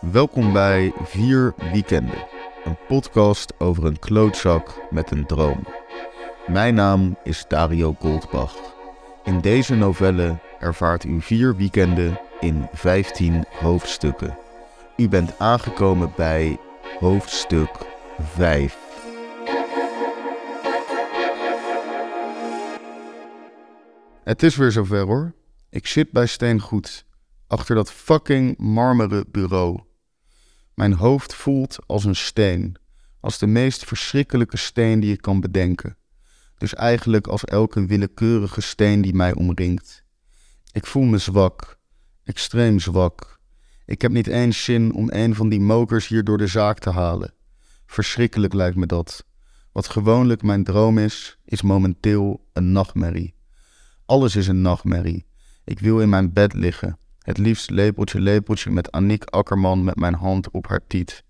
Welkom bij Vier Weekenden, een podcast over een klootzak met een droom. Mijn naam is Dario Goldbach. In deze novelle ervaart u vier weekenden in 15 hoofdstukken. U bent aangekomen bij hoofdstuk 5. Het is weer zover hoor. Ik zit bij Steengoed, achter dat fucking marmeren bureau. Mijn hoofd voelt als een steen, als de meest verschrikkelijke steen die je kan bedenken. Dus eigenlijk als elke willekeurige steen die mij omringt. Ik voel me zwak, extreem zwak. Ik heb niet eens zin om een van die mokers hier door de zaak te halen. Verschrikkelijk lijkt me dat. Wat gewoonlijk mijn droom is, is momenteel een nachtmerrie. Alles is een nachtmerrie. Ik wil in mijn bed liggen, het liefst lepeltje lepeltje met Aniek Akkerman met mijn hand op haar tiet.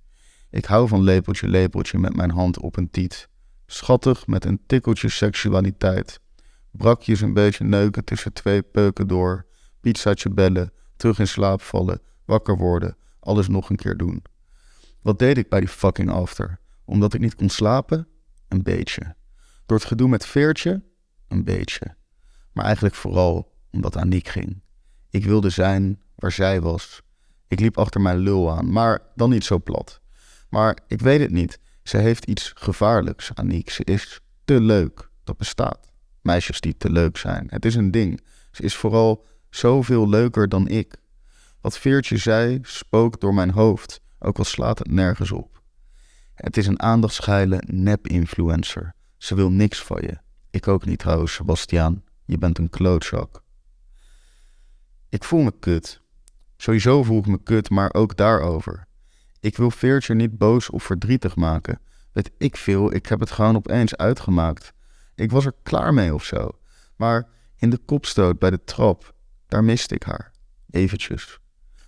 Ik hou van lepeltje lepeltje met mijn hand op een tiet. Schattig met een tikkeltje seksualiteit. Brakjes een beetje neuken tussen twee peuken door. Pizzaatje bellen, terug in slaap vallen, wakker worden, alles nog een keer doen. Wat deed ik bij die fucking after? Omdat ik niet kon slapen? Een beetje. Door het gedoe met Veertje? Een beetje. Maar eigenlijk vooral omdat Aniek ging. Ik wilde zijn waar zij was. Ik liep achter mijn lul aan, maar dan niet zo plat. Maar ik weet het niet. Ze heeft iets gevaarlijks, Aniek. Ze is te leuk. Dat bestaat. Meisjes die te leuk zijn. Het is een ding. Ze is vooral zoveel leuker dan ik. Wat Veertje zei, spookt door mijn hoofd, ook al slaat het nergens op. Het is een aandachtsgeile nep-influencer. Ze wil niks van je. Ik ook niet trouwens, Sebastiaan. Je bent een klootzak. Ik voel me kut. Sowieso voel ik me kut, maar ook daarover. Ik wil Veertje niet boos of verdrietig maken. Weet ik veel, ik heb het gewoon opeens uitgemaakt. Ik was er klaar mee of zo. Maar in de kopstoot bij de trap, daar miste ik haar. Eventjes.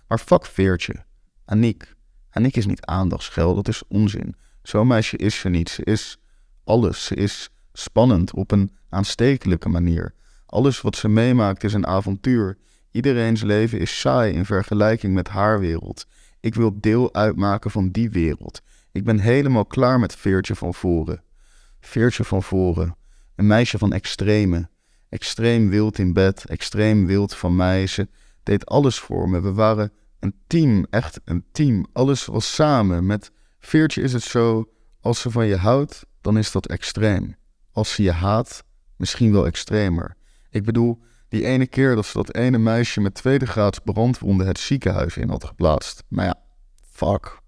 Maar fuck Veertje. Aniek. Aniek is niet aandachtsgeld, dat is onzin. Zo'n meisje is ze niet. Ze is alles. Ze is spannend op een aanstekelijke manier. Alles wat ze meemaakt is een avontuur. Iedereen's leven is saai in vergelijking met haar wereld. Ik wil deel uitmaken van die wereld. Ik ben helemaal klaar met Veertje van Voren. Veertje van Voren. Een meisje van extreme. Extreem wild in bed, extreem wild van mij. Ze deed alles voor me. We waren een team, echt een team. Alles was samen. Met Veertje is het zo, als ze van je houdt, dan is dat extreem. Als ze je haat, misschien wel extremer. Ik bedoel, die ene keer dat ze dat ene meisje met tweede graads brandwonden het ziekenhuis in had geplaatst. Maar ja, fuck.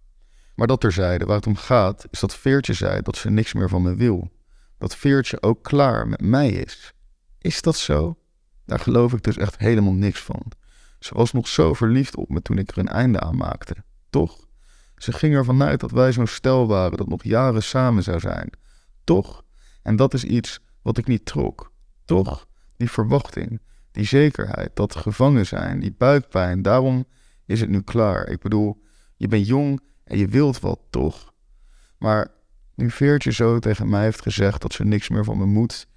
Maar dat terzijde, waar het om gaat, is dat Veertje zei dat ze niks meer van me wil. Dat Veertje ook klaar met mij is. Is dat zo? Daar geloof ik dus echt helemaal niks van. Ze was nog zo verliefd op me toen ik er een einde aan maakte. Toch? Ze ging ervan uit dat wij zo'n stel waren dat nog jaren samen zou zijn. Toch? En dat is iets wat ik niet trok. Toch? Die verwachting, die zekerheid, dat gevangen zijn, die buikpijn. Daarom is het nu klaar. Ik bedoel, je bent jong en je wilt wat toch. Maar nu Veertje zo tegen mij heeft gezegd dat ze niks meer van me moet,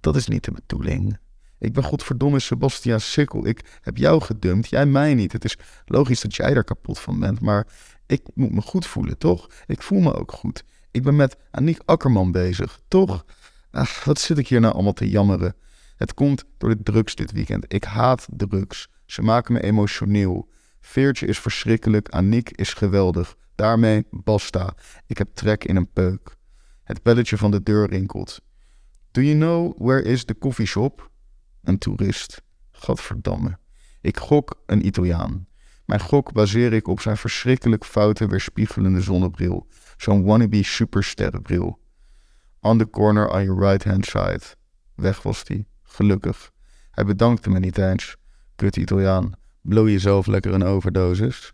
dat is niet de bedoeling. Ik ben godverdomme Sebastian Sikkel. Ik heb jou gedumpt, jij mij niet. Het is logisch dat jij er kapot van bent, maar ik moet me goed voelen, toch? Ik voel me ook goed. Ik ben met Aniek Akkerman bezig, toch? Ach, wat zit ik hier nou allemaal te jammeren? Het komt door de drugs dit weekend. Ik haat drugs. Ze maken me emotioneel. Veertje is verschrikkelijk, Aniek is geweldig. Daarmee basta. Ik heb trek in een peuk. Het belletje van de deur rinkelt. Do you know where is the coffee shop? Een toerist. Gadverdamme. Ik gok een Italiaan. Mijn gok baseer ik op zijn verschrikkelijk foute weerspiegelende zonnebril. Zo'n wannabe supersterrenbril. On the corner on your right hand side. Weg was die. Gelukkig. Hij bedankte me niet eens. Kut Italiaan. Blow jezelf lekker een overdosis.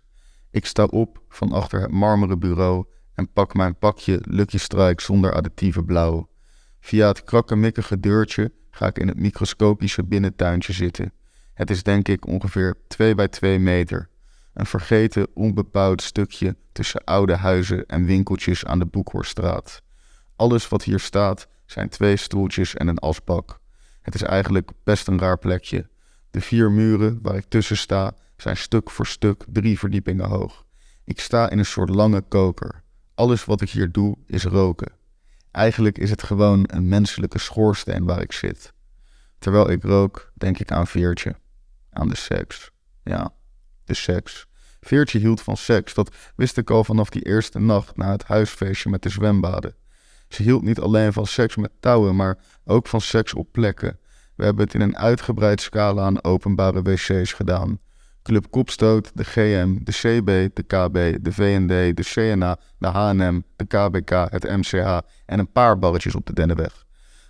Ik sta op van achter het marmeren bureau en pak mijn pakje Lucky Strike zonder additieve blauw. Via het krakkemikkige deurtje ga ik in het microscopische binnentuintje zitten. Het is denk ik ongeveer 2 bij 2 meter. Een vergeten, onbebouwd stukje tussen oude huizen en winkeltjes aan de Boekhorststraat. Alles wat hier staat zijn twee stoeltjes en een asbak. Het is eigenlijk best een raar plekje. De vier muren waar ik tussen sta zijn stuk voor stuk drie verdiepingen hoog. Ik sta in een soort lange koker. Alles wat ik hier doe is roken. Eigenlijk is het gewoon een menselijke schoorsteen waar ik zit. Terwijl ik rook, denk ik aan Veertje. Aan de seks. Ja, de seks. Veertje hield van seks, dat wist ik al vanaf die eerste nacht na het huisfeestje met de zwembaden. Ze hield niet alleen van seks met touwen, maar ook van seks op plekken. We hebben het in een uitgebreid scala aan openbare wc's gedaan. Club Kopstoot, de GM, de CB, de KB, de VND, de CNA, de HNM, de KBK, het MCH en een paar barretjes op de Dennenweg.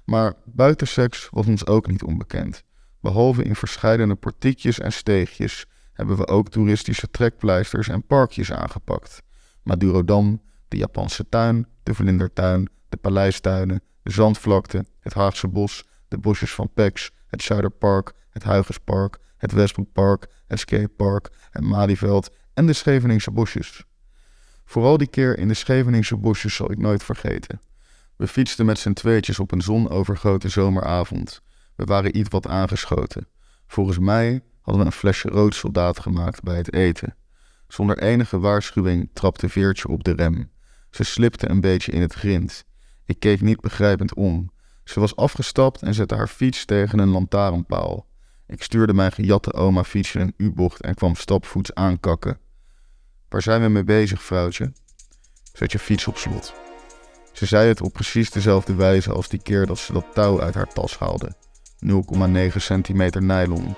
Maar buitenseks was ons ook niet onbekend. Behalve in verscheidene portiekjes en steegjes hebben we ook toeristische trekpleisters en parkjes aangepakt. Madurodam, de Japanse tuin, de Vlindertuin, de paleistuinen, de zandvlakte, het Haagse bos, de bosjes van Pex, het Zuiderpark, het Huigerspark, het Westbroekpark, het Skatepark, het Malieveld en de Scheveningse bosjes. Vooral die keer in de Scheveningse bosjes zal ik nooit vergeten. We fietsten met z'n tweetjes op een zonovergoten zomeravond. We waren iets wat aangeschoten. Volgens mij hadden we een flesje rood soldaat gemaakt bij het eten. Zonder enige waarschuwing trapte Veertje op de rem. Ze slipte een beetje in het grind. Ik keek niet begrijpend om. Ze was afgestapt en zette haar fiets tegen een lantaarnpaal. Ik stuurde mijn gejatte oma fiets in een U-bocht en kwam stapvoets aankakken. Waar zijn we mee bezig, vrouwtje? Zet je fiets op slot. Ze zei het op precies dezelfde wijze als die keer dat ze dat touw uit haar tas haalde. 0,9 centimeter nylon.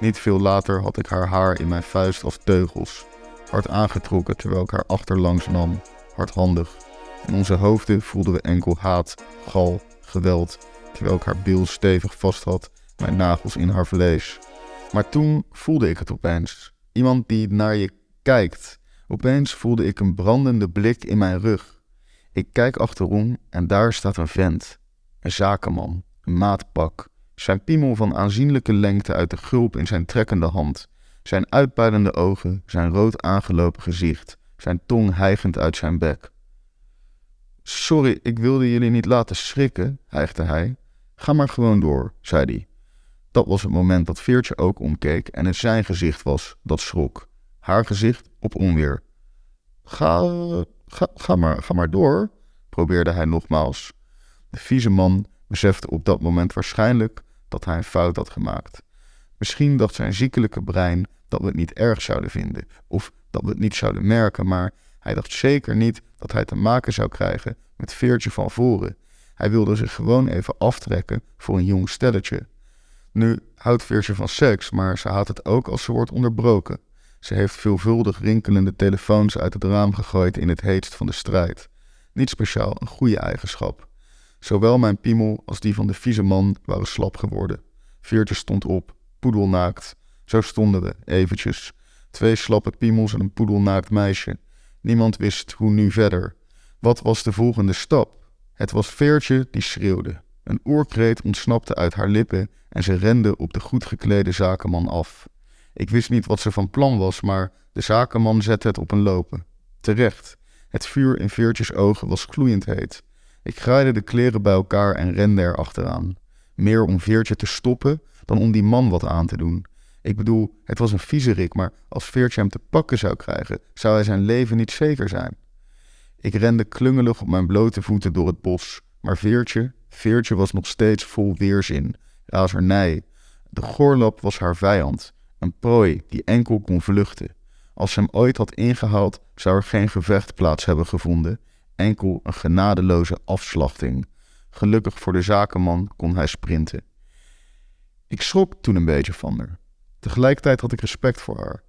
Niet veel later had ik haar haar in mijn vuist als teugels, hard aangetrokken terwijl ik haar achterlangs nam, hardhandig. In onze hoofden voelden we enkel haat, gal, geweld, terwijl ik haar bil stevig vast had, mijn nagels in haar vlees. Maar toen voelde ik het opeens. Iemand die naar je kijkt. Opeens voelde ik een brandende blik in mijn rug. Ik kijk achterom en daar staat een vent. Een zakenman, een maatpak. Zijn piemel van aanzienlijke lengte uit de gulp in zijn trekkende hand. Zijn uitpuilende ogen, zijn rood aangelopen gezicht, zijn tong hijgend uit zijn bek. Sorry, ik wilde jullie niet laten schrikken, hijgde hij. Ga maar gewoon door, zei hij. Dat was het moment dat Veertje ook omkeek en het zijn gezicht was dat schrok. Haar gezicht op onweer. Ga, ga, ga, maar, ga maar door, probeerde hij nogmaals. De vieze man besefte op dat moment waarschijnlijk dat hij een fout had gemaakt. Misschien dacht zijn ziekelijke brein dat we het niet erg zouden vinden, of dat we het niet zouden merken, maar hij dacht zeker niet dat hij te maken zou krijgen met Veertje van voren. Hij wilde zich gewoon even aftrekken voor een jong stelletje. Nu houdt Veertje van seks, maar ze houdt het ook als ze wordt onderbroken. Ze heeft veelvuldig rinkelende telefoons uit het raam gegooid in het heetst van de strijd. Niet speciaal een goede eigenschap. Zowel mijn piemel als die van de vieze man waren slap geworden. Veertje stond op, poedelnaakt. Zo stonden we, eventjes. Twee slappe piemels en een poedelnaakt meisje. Niemand wist hoe nu verder. Wat was de volgende stap? Het was Veertje die schreeuwde. Een oorkreet ontsnapte uit haar lippen en ze rende op de goed geklede zakenman af. Ik wist niet wat ze van plan was, maar de zakenman zette het op een lopen. Terecht. Het vuur in Veertjes ogen was gloeiend heet. Ik graaide de kleren bij elkaar en rende er achteraan. Meer om Veertje te stoppen dan om die man wat aan te doen. Ik bedoel, het was een viezerik, maar als Veertje hem te pakken zou krijgen, zou hij zijn leven niet zeker zijn. Ik rende klungelig op mijn blote voeten door het bos, maar Veertje, Veertje was nog steeds vol weerzin, razernij. De goorlap was haar vijand, een prooi die enkel kon vluchten. Als ze hem ooit had ingehaald, zou er geen gevecht plaats hebben gevonden, enkel een genadeloze afslachting. Gelukkig voor de zakenman kon hij sprinten. Ik schrok toen een beetje van haar. Tegelijkertijd had ik respect voor haar.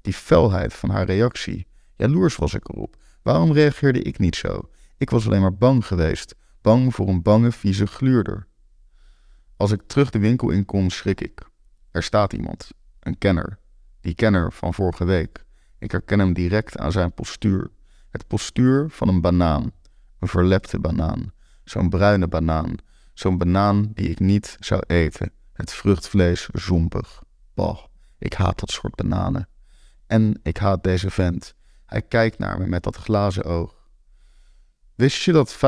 Die felheid van haar reactie. Jaloers was ik erop. Waarom reageerde ik niet zo? Ik was alleen maar bang geweest. Bang voor een bange, vieze gluurder. Als ik terug de winkel in kom, schrik ik. Er staat iemand. Een kenner. Die kenner van vorige week. Ik herken hem direct aan zijn postuur. Het postuur van een banaan. Een verlepte banaan. Zo'n bruine banaan. Zo'n banaan die ik niet zou eten. Het vruchtvlees zompig. Bah, ik haat dat soort bananen. En ik haat deze vent. Hij kijkt naar me met dat glazen oog. Wist je dat 50%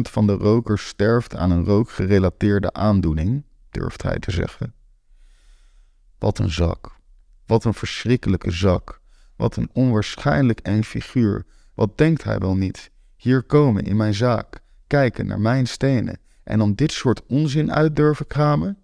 van de rokers sterft aan een rookgerelateerde aandoening? durft hij te zeggen. Wat een zak. Wat een verschrikkelijke zak. Wat een onwaarschijnlijk eng figuur. Wat denkt hij wel niet? Hier komen in mijn zaak, kijken naar mijn stenen en dan dit soort onzin uit durven kramen?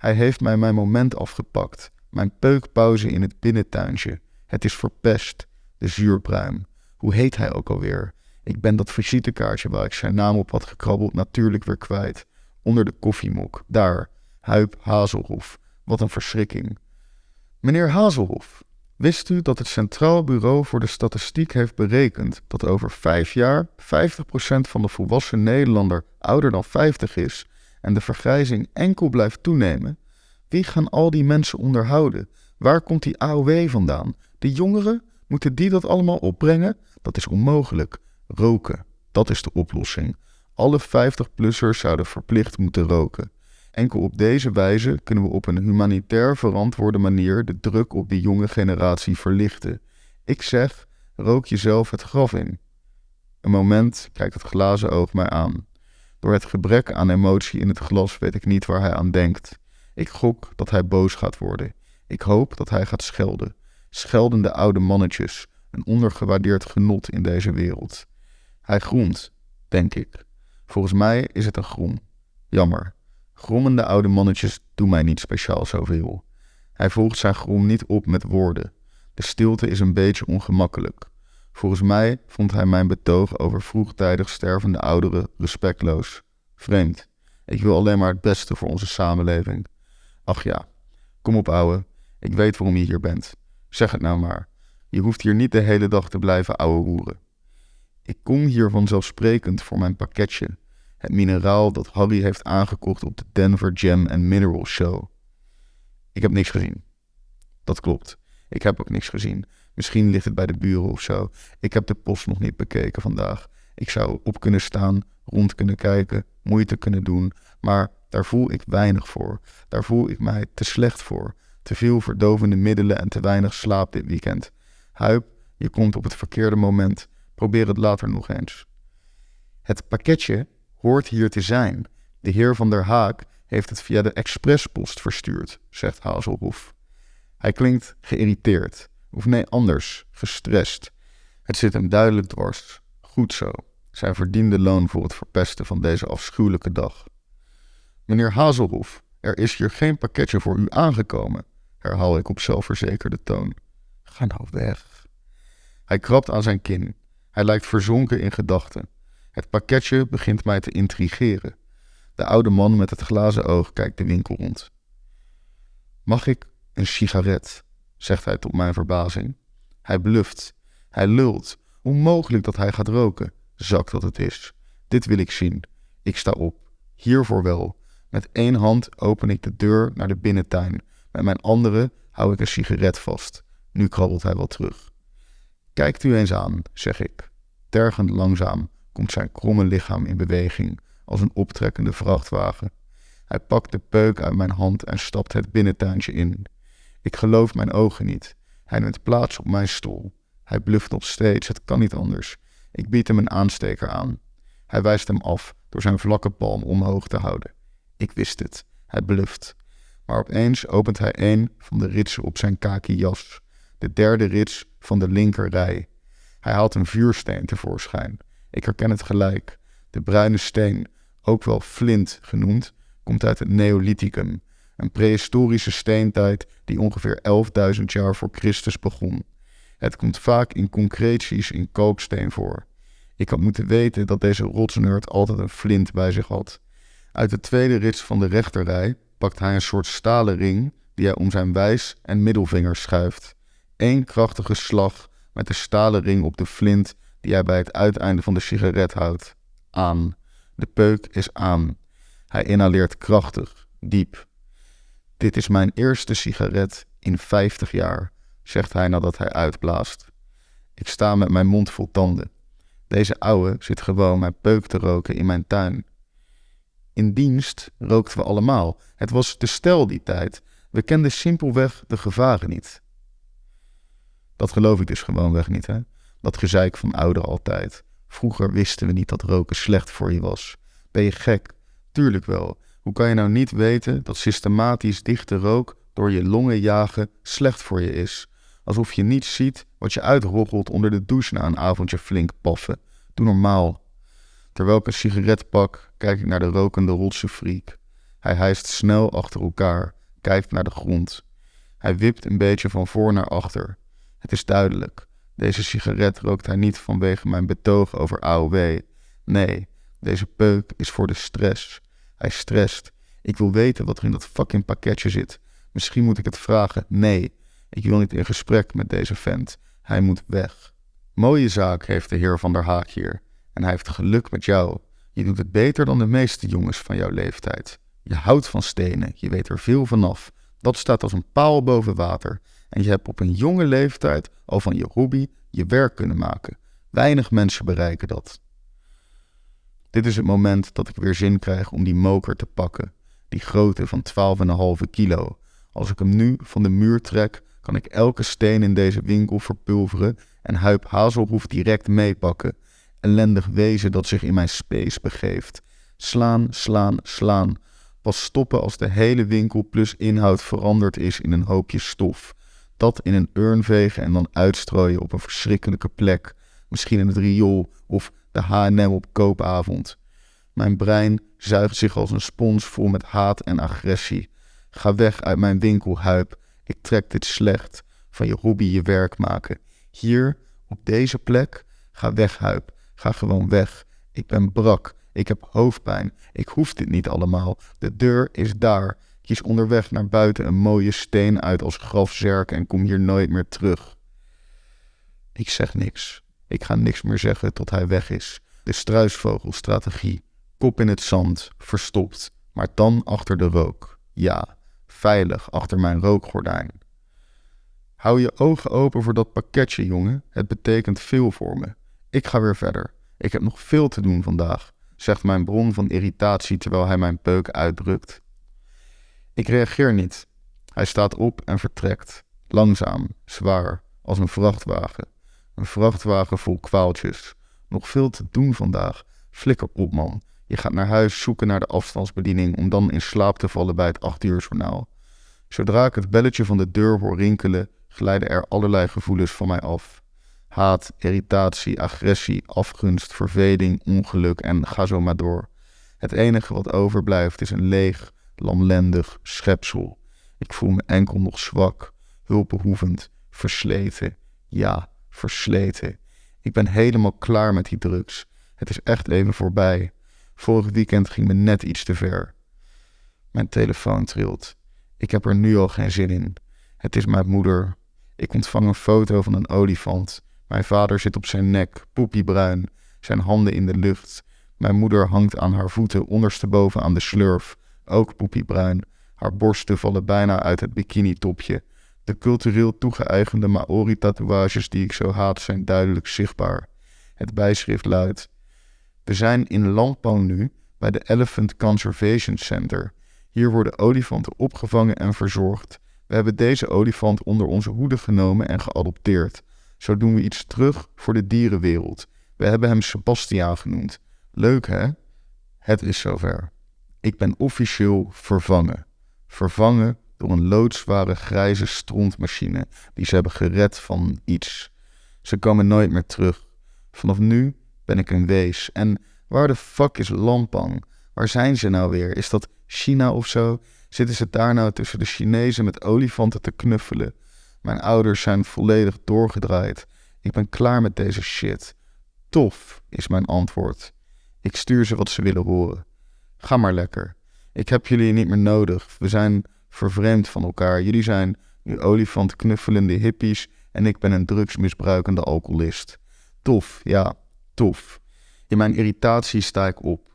Hij heeft mij mijn moment afgepakt, mijn peukpauze in het binnentuintje. Het is verpest, de zuurpruim. Hoe heet hij ook alweer? Ik ben dat visitekaartje waar ik zijn naam op had gekrabbeld natuurlijk weer kwijt. Onder de koffiemok, daar, Huip Hazelhof. Wat een verschrikking. Meneer Hazelhof, wist u dat het Centraal Bureau voor de Statistiek heeft berekend dat over vijf jaar 50% van de volwassen Nederlander ouder dan 50 is en de vergrijzing enkel blijft toenemen? Wie gaan al die mensen onderhouden? Waar komt die AOW vandaan? De jongeren? Moeten die dat allemaal opbrengen? Dat is onmogelijk. Roken, dat is de oplossing. Alle 50-plussers zouden verplicht moeten roken. Enkel op deze wijze kunnen we op een humanitair verantwoorde manier de druk op de jonge generatie verlichten. Ik zeg, rook jezelf het graf in. Een moment kijkt het glazen oog mij aan. Door het gebrek aan emotie in het glas weet ik niet waar hij aan denkt. Ik gok dat hij boos gaat worden. Ik hoop dat hij gaat schelden. Scheldende oude mannetjes, een ondergewaardeerd genot in deze wereld. Hij groemt, denk ik. Volgens mij is het een grom. Jammer. Grommende oude mannetjes doen mij niet speciaal zoveel. Hij volgt zijn grom niet op met woorden. De stilte is een beetje ongemakkelijk. Volgens mij vond hij mijn betoog over vroegtijdig stervende ouderen respectloos. Vreemd. Ik wil alleen maar het beste voor onze samenleving. Ach ja, kom op ouwe. Ik weet waarom je hier bent. Zeg het nou maar. Je hoeft hier niet de hele dag te blijven ouwe roeren. Ik kom hier vanzelfsprekend voor mijn pakketje het mineraal dat Harry heeft aangekocht op de Denver Gem and Mineral Show. Ik heb niks gezien. Dat klopt. Ik heb ook niks gezien. Misschien ligt het bij de buren of zo. Ik heb de post nog niet bekeken vandaag. Ik zou op kunnen staan, rond kunnen kijken, moeite kunnen doen, maar daar voel ik weinig voor. Daar voel ik mij te slecht voor. Te veel verdovende middelen en te weinig slaap dit weekend. Huip, je komt op het verkeerde moment. Probeer het later nog eens. Het pakketje hoort hier te zijn. De heer van der Haak heeft het via de expresspost verstuurd, zegt Hazelhoef. Hij klinkt geïrriteerd, of nee, anders, gestrest. Het zit hem duidelijk dwars. Goed zo. Zijn verdiende loon voor het verpesten van deze afschuwelijke dag. Meneer Hazelhoef, er is hier geen pakketje voor u aangekomen, herhaal ik op zelfverzekerde toon. Ga nou weg. Hij krabt aan zijn kin. Hij lijkt verzonken in gedachten. Het pakketje begint mij te intrigeren. De oude man met het glazen oog kijkt de winkel rond. Mag ik een sigaret? Zegt hij tot mijn verbazing. Hij bluft. Hij lult. Onmogelijk dat hij gaat roken. Zak dat het is. Dit wil ik zien. Ik sta op. Hiervoor wel. Met één hand open ik de deur naar de binnentuin. Met mijn andere hou ik een sigaret vast. Nu krabbelt hij wel terug. Kijkt u eens aan, zeg ik, tergend langzaam, komt zijn kromme lichaam in beweging als een optrekkende vrachtwagen. Hij pakt de peuk uit mijn hand en stapt het binnentuintje in. Ik geloof mijn ogen niet. Hij neemt plaats op mijn stoel. Hij bluft nog steeds, het kan niet anders. Ik bied hem een aansteker aan. Hij wijst hem af door zijn vlakke palm omhoog te houden. Ik wist het. Hij bluft. Maar opeens opent hij een van de ritsen op zijn kaki jas. De derde rits van de linkerrij. Hij haalt een vuursteen tevoorschijn. Ik herken het gelijk. De bruine steen, ook wel flint genoemd, komt uit het Neolithicum, een prehistorische steentijd die ongeveer 11.000 jaar voor Christus begon. Het komt vaak in concreties in kooksteen voor. Ik had moeten weten dat deze rotsnerd altijd een flint bij zich had. Uit de tweede rits van de rechterrij pakt hij een soort stalen ring die hij om zijn wijs- en middelvinger schuift. Eén krachtige slag met de stalen ring op de flint die hij bij het uiteinde van de sigaret houdt. Aan. De peuk is aan. Hij inhaleert krachtig, diep. Dit is mijn eerste sigaret in vijftig jaar, zegt hij nadat hij uitblaast. Ik sta met mijn mond vol tanden. Deze ouwe zit gewoon mijn peuk te roken in mijn tuin. In dienst rookten we allemaal. Het was te stel die tijd. We kenden simpelweg de gevaren niet. Dat geloof ik dus gewoonweg niet, hè? Dat gezeik van ouder altijd. Vroeger wisten we niet dat roken slecht voor je was. Ben je gek? Tuurlijk wel. Hoe kan je nou niet weten dat systematisch dichte rook door je longen jagen slecht voor je is? Alsof je niet ziet wat je uitroggelt onder de douche na een avondje flink paffen. Doe normaal. Terwijl ik een sigaret pak, kijk ik naar de rokende rotse freak. Hij hijst snel achter elkaar, kijkt naar de grond. Hij wipt een beetje van voor naar achter. Het is duidelijk. Deze sigaret rookt hij niet vanwege mijn betoog over AOW. Nee, deze peuk is voor de stress. Hij stresst. Ik wil weten wat er in dat fucking pakketje zit. Misschien moet ik het vragen. Nee, ik wil niet in gesprek met deze vent. Hij moet weg. Mooie zaak heeft de heer van der Haak hier. En hij heeft geluk met jou. Je doet het beter dan de meeste jongens van jouw leeftijd. Je houdt van stenen, je weet er veel vanaf. Dat staat als een paal boven water. En je hebt op een jonge leeftijd al van je hobby je werk kunnen maken. Weinig mensen bereiken dat. Dit is het moment dat ik weer zin krijg om die moker te pakken. Die grote van 12,5 kilo. Als ik hem nu van de muur trek, kan ik elke steen in deze winkel verpulveren en Huip Hazelhoef direct meepakken. Ellendig wezen dat zich in mijn space begeeft. Slaan, slaan, slaan. Pas stoppen als de hele winkel plus inhoud veranderd is in een hoopje stof. Dat in een urn vegen en dan uitstrooien op een verschrikkelijke plek. Misschien in het riool of de H&M op koopavond. Mijn brein zuigt zich als een spons vol met haat en agressie. Ga weg uit mijn winkel, Huip. Ik trek dit slecht. Van je hobby je werk maken. Hier, op deze plek, ga weg, Huip. Ga gewoon weg. Ik ben brak. Ik heb hoofdpijn. Ik hoef dit niet allemaal. De deur is daar. Kies onderweg naar buiten een mooie steen uit als grafzerk en kom hier nooit meer terug. Ik zeg niks. Ik ga niks meer zeggen tot hij weg is. De struisvogelstrategie. Kop in het zand, verstopt, maar dan achter de rook. Ja, veilig achter mijn rookgordijn. Hou je ogen open voor dat pakketje, jongen. Het betekent veel voor me. Ik ga weer verder. Ik heb nog veel te doen vandaag, zegt mijn bron van irritatie terwijl hij mijn peuk uitdrukt. Ik reageer niet. Hij staat op en vertrekt. Langzaam, zwaar, als een vrachtwagen. Een vrachtwagen vol kwaaltjes. Nog veel te doen vandaag. Flikker op, man. Je gaat naar huis zoeken naar de afstandsbediening om dan in slaap te vallen bij het 8 uur journaal. Zodra ik het belletje van de deur hoor rinkelen, glijden er allerlei gevoelens van mij af. Haat, irritatie, agressie, afgunst, verveling, ongeluk en ga zo maar door. Het enige wat overblijft is een leeg, lamlendig schepsel. Ik voel me enkel nog zwak, hulpbehoevend, versleten. Ja, versleten. Ik ben helemaal klaar met die drugs. Het is echt even voorbij. Vorig weekend ging me net iets te ver. Mijn telefoon trilt. Ik heb er nu al geen zin in. Het is mijn moeder. Ik ontvang een foto van een olifant. Mijn vader zit op zijn nek, poepiebruin, zijn handen in de lucht. Mijn moeder hangt aan haar voeten ondersteboven aan de slurf, ook poepiebruin. Haar borsten vallen bijna uit het bikini-topje. De cultureel toegeëigende Maori-tatoeages die ik zo haat zijn duidelijk zichtbaar. Het bijschrift luidt: We zijn in Lampo nu bij de Elephant Conservation Center. Hier worden olifanten opgevangen en verzorgd. We hebben deze olifant onder onze hoede genomen en geadopteerd. Zo doen we iets terug voor de dierenwereld. We hebben hem Sebastiaan genoemd. Leuk hè? Het is zover. Ik ben officieel vervangen. Vervangen door een loodzware grijze strontmachine die ze hebben gered van iets. Ze komen nooit meer terug. Vanaf nu ben ik een wees. En waar de fuck is Lampang? Waar zijn ze nou weer? Is dat China of zo? Zitten ze daar nou tussen de Chinezen met olifanten te knuffelen? Mijn ouders zijn volledig doorgedraaid. Ik ben klaar met deze shit. Tof, is mijn antwoord. Ik stuur ze wat ze willen horen. Ga maar lekker. Ik heb jullie niet meer nodig. We zijn vervreemd van elkaar. Jullie zijn nu olifant knuffelende hippies en ik ben een drugsmisbruikende alcoholist. Tof, ja, tof. In mijn irritatie sta ik op.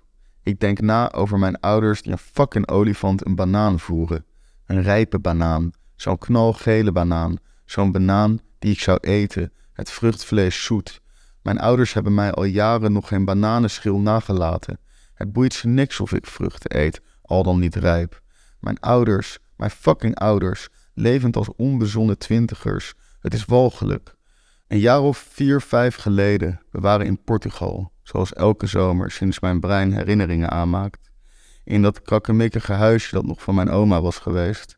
Ik denk na over mijn ouders die een fucking olifant een banaan voeren. Een rijpe banaan, zo'n knalgele banaan, zo'n banaan die ik zou eten, het vruchtvlees zoet. Mijn ouders hebben mij al jaren nog geen bananenschil nagelaten. Het boeit ze niks of ik vruchten eet, al dan niet rijp. Mijn ouders, mijn fucking ouders, levend als onbezonnen twintigers. Het is walgelijk. Een jaar of vier, vijf geleden, we waren in Portugal, zoals elke zomer sinds mijn brein herinneringen aanmaakt. In dat krakkemikkige huisje dat nog van mijn oma was geweest.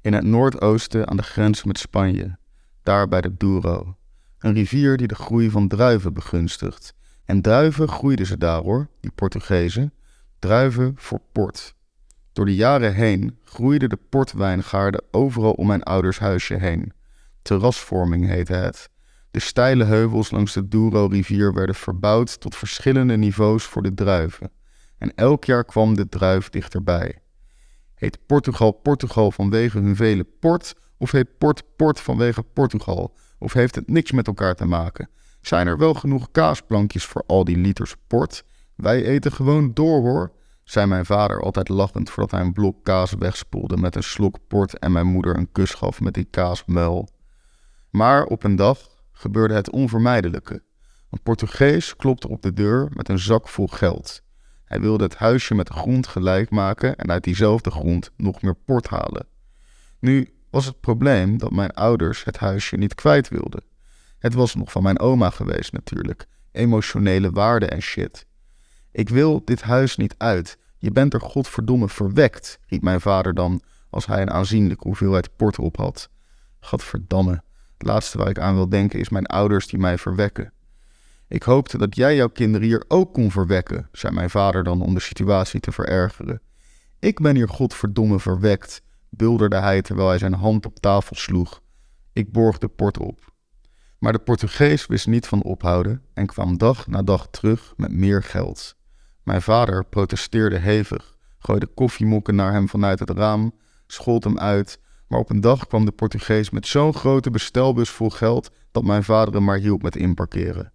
In het noordoosten aan de grens met Spanje. daar bij de Douro. Een rivier die de groei van druiven begunstigt. En druiven groeiden ze daar hoor, die Portugezen. Druiven voor port. Door de jaren heen groeiden de portwijngaarden overal om mijn ouders huisje heen. Terrasvorming heette het. De steile heuvels langs de Douro-rivier werden verbouwd tot verschillende niveaus voor de druiven. En elk jaar kwam de druif dichterbij. Heet Portugal Portugal vanwege hun vele port, of heet Port Port vanwege Portugal? Of heeft het niks met elkaar te maken? Zijn er wel genoeg kaasplankjes voor al die liters port? Wij eten gewoon door hoor, zei mijn vader altijd lachend voordat hij een blok kaas wegspoelde met een slok port en mijn moeder een kus gaf met die kaasmuil. Maar op een dag gebeurde het onvermijdelijke. Een Portugees klopte op de deur met een zak vol geld. Hij wilde het huisje met de grond gelijk maken en uit diezelfde grond nog meer port halen. Nu was het probleem dat mijn ouders het huisje niet kwijt wilden. Het was nog van mijn oma geweest natuurlijk. Emotionele waarde en shit. Ik wil dit huis niet uit. Je bent er godverdomme verwekt, riep mijn vader dan als hij een aanzienlijke hoeveelheid port op had. Gadverdamme. Het laatste waar ik aan wil denken is mijn ouders die mij verwekken. Ik hoopte dat jij jouw kinderen hier ook kon verwekken, zei mijn vader dan om de situatie te verergeren. Ik ben hier godverdomme verwekt, bulderde hij terwijl hij zijn hand op tafel sloeg. Ik borgde port op. Maar de Portugees wist niet van ophouden en kwam dag na dag terug met meer geld. Mijn vader protesteerde hevig, gooide koffiemokken naar hem vanuit het raam, schold hem uit, maar op een dag kwam de Portugees met zo'n grote bestelbus vol geld dat mijn vader hem maar hielp met inparkeren.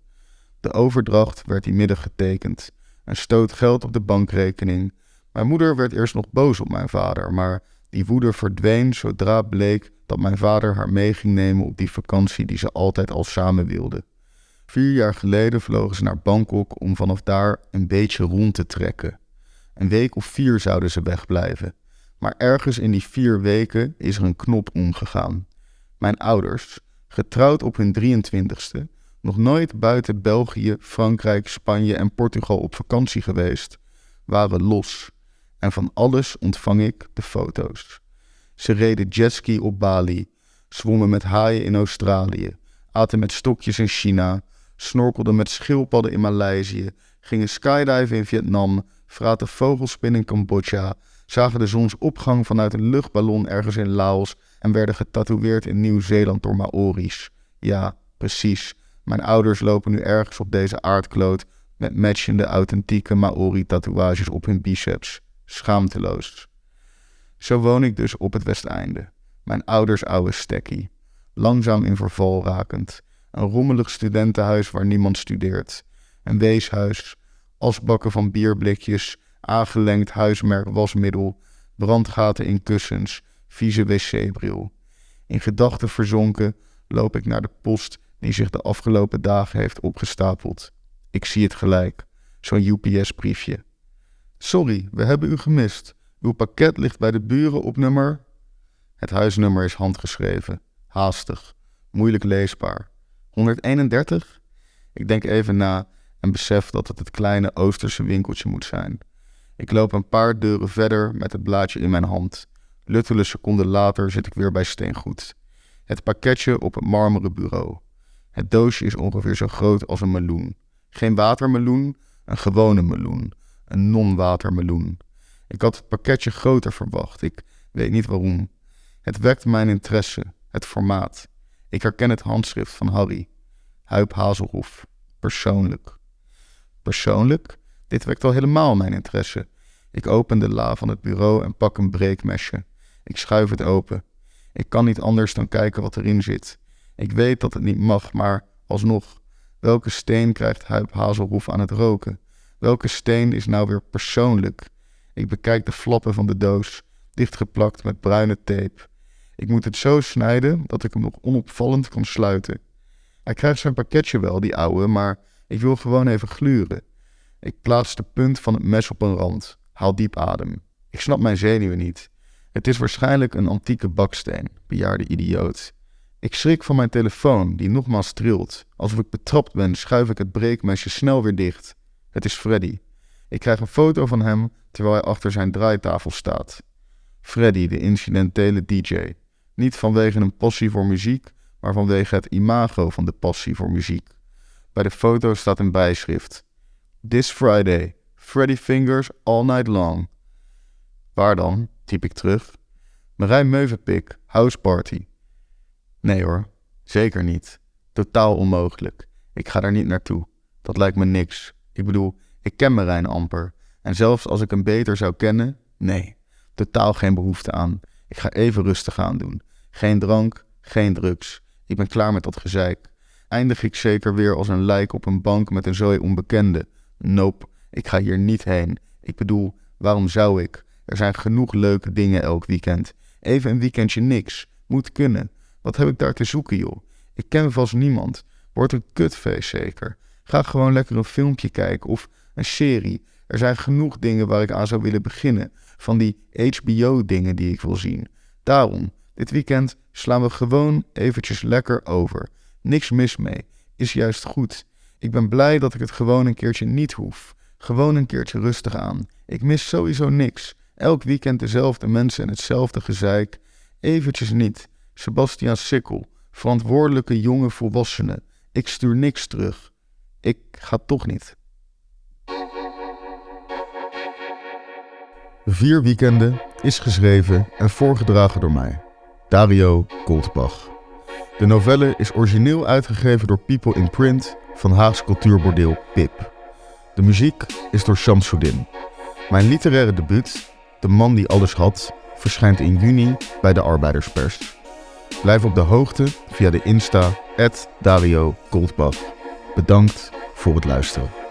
De overdracht werd die middag getekend. Een stoot geld op de bankrekening. Mijn moeder werd eerst nog boos op mijn vader, maar die woede verdween zodra bleek dat mijn vader haar mee ging nemen op die vakantie die ze altijd al samen wilden. Vier jaar geleden vlogen ze naar Bangkok om vanaf daar een beetje rond te trekken. Een week of vier zouden ze wegblijven. Maar ergens in die vier weken is er een knop omgegaan. Mijn ouders, getrouwd op hun 23ste, nog nooit buiten België, Frankrijk, Spanje en Portugal op vakantie geweest, waren los. En van alles ontvang ik de foto's. Ze reden jetski op Bali, zwommen met haaien in Australië, aten met stokjes in China, snorkelden met schildpadden in Maleisië, gingen skydiven in Vietnam, fraten vogelspin in Cambodja, zagen de zonsopgang vanuit een luchtballon ergens in Laos en werden getatoeëerd in Nieuw-Zeeland door Maori's. Ja, precies. Mijn ouders lopen nu ergens op deze aardkloot met matchende authentieke Maori-tatoeages op hun biceps. Schaamteloos. Zo woon ik dus op het Westeinde. Mijn ouders oude stekkie. Langzaam in verval rakend. Een rommelig studentenhuis waar niemand studeert. Een weeshuis. Asbakken van bierblikjes. Aangelengd huismerk wasmiddel. Brandgaten in kussens. Vieze wc-bril. In gedachten verzonken loop ik naar de post die zich de afgelopen dagen heeft opgestapeld. Ik zie het gelijk. Zo'n UPS-briefje. Sorry, we hebben u gemist. Uw pakket ligt bij de buren op nummer. Het huisnummer is handgeschreven, haastig, moeilijk leesbaar. 131? Ik denk even na en besef dat het het kleine Oosterse winkeltje moet zijn. Ik loop een paar deuren verder met het blaadje in mijn hand. Luttele seconden later zit ik weer bij steengoed. Het pakketje op het marmeren bureau. Het doosje is ongeveer zo groot als een meloen. Geen watermeloen, een gewone meloen. Een non-watermeloen. Ik had het pakketje groter verwacht. Ik weet niet waarom. Het wekte mijn interesse, het formaat. Ik herken het handschrift van Harry. Huip Hazelhoef. Persoonlijk. Persoonlijk? Dit wekt al helemaal mijn interesse. Ik open de la van het bureau en pak een breekmesje. Ik schuif het open. Ik kan niet anders dan kijken wat erin zit. Ik weet dat het niet mag, maar alsnog. Welke steen krijgt Huip Hazelhoef aan het roken? Welke steen is nou weer persoonlijk? Ik bekijk de flappen van de doos, dichtgeplakt met bruine tape. Ik moet het zo snijden dat ik hem nog onopvallend kan sluiten. Hij krijgt zijn pakketje wel, die ouwe, maar ik wil gewoon even gluren. Ik plaats de punt van het mes op een rand, haal diep adem. Ik snap mijn zenuwen niet. Het is waarschijnlijk een antieke baksteen, bejaarde idioot. Ik schrik van mijn telefoon, die nogmaals trilt. Alsof ik betrapt ben, schuif ik het breekmesje snel weer dicht. Het is Freddy. Ik krijg een foto van hem terwijl hij achter zijn draaitafel staat. Freddy, de incidentele DJ. Niet vanwege een passie voor muziek, maar vanwege het imago van de passie voor muziek. Bij de foto staat een bijschrift. This Friday, Freddy Fingers all night long. Waar dan? typ ik terug. Marijn Meuvenpik, house party. Nee hoor, zeker niet. Totaal onmogelijk. Ik ga daar niet naartoe. Dat lijkt me niks. Ik bedoel, ik ken Marijn amper. En zelfs als ik hem beter zou kennen, nee, totaal geen behoefte aan. Ik ga even rustig aan doen. Geen drank, geen drugs. Ik ben klaar met dat gezeik. Eindig ik zeker weer als een lijk op een bank met een zooi onbekende? Nope, ik ga hier niet heen. Ik bedoel, waarom zou ik? Er zijn genoeg leuke dingen elk weekend. Even een weekendje niks. Moet kunnen. Wat heb ik daar te zoeken, joh? Ik ken vast niemand. Wordt een kutfeest zeker. Ga gewoon lekker een filmpje kijken of een serie. Er zijn genoeg dingen waar ik aan zou willen beginnen. Van die HBO-dingen die ik wil zien. Daarom, dit weekend slaan we gewoon eventjes lekker over. Niks mis mee. Is juist goed. Ik ben blij dat ik het gewoon een keertje niet hoef. Gewoon een keertje rustig aan. Ik mis sowieso niks. Elk weekend dezelfde mensen en hetzelfde gezeik. Eventjes niet. Sebastian Sikkel, verantwoordelijke jonge volwassene. Ik stuur niks terug. Ik ga toch niet. Vier weekenden is geschreven en voorgedragen door mij, Dario Koltbach. De novelle is origineel uitgegeven door People in Print van Haags cultuurbordeel Pip. De muziek is door Shamsuddin. Mijn literaire debuut, De man die alles had, verschijnt in juni bij de Arbeiderspers. Blijf op de hoogte via de Insta Dario Goldbach. Bedankt voor het luisteren.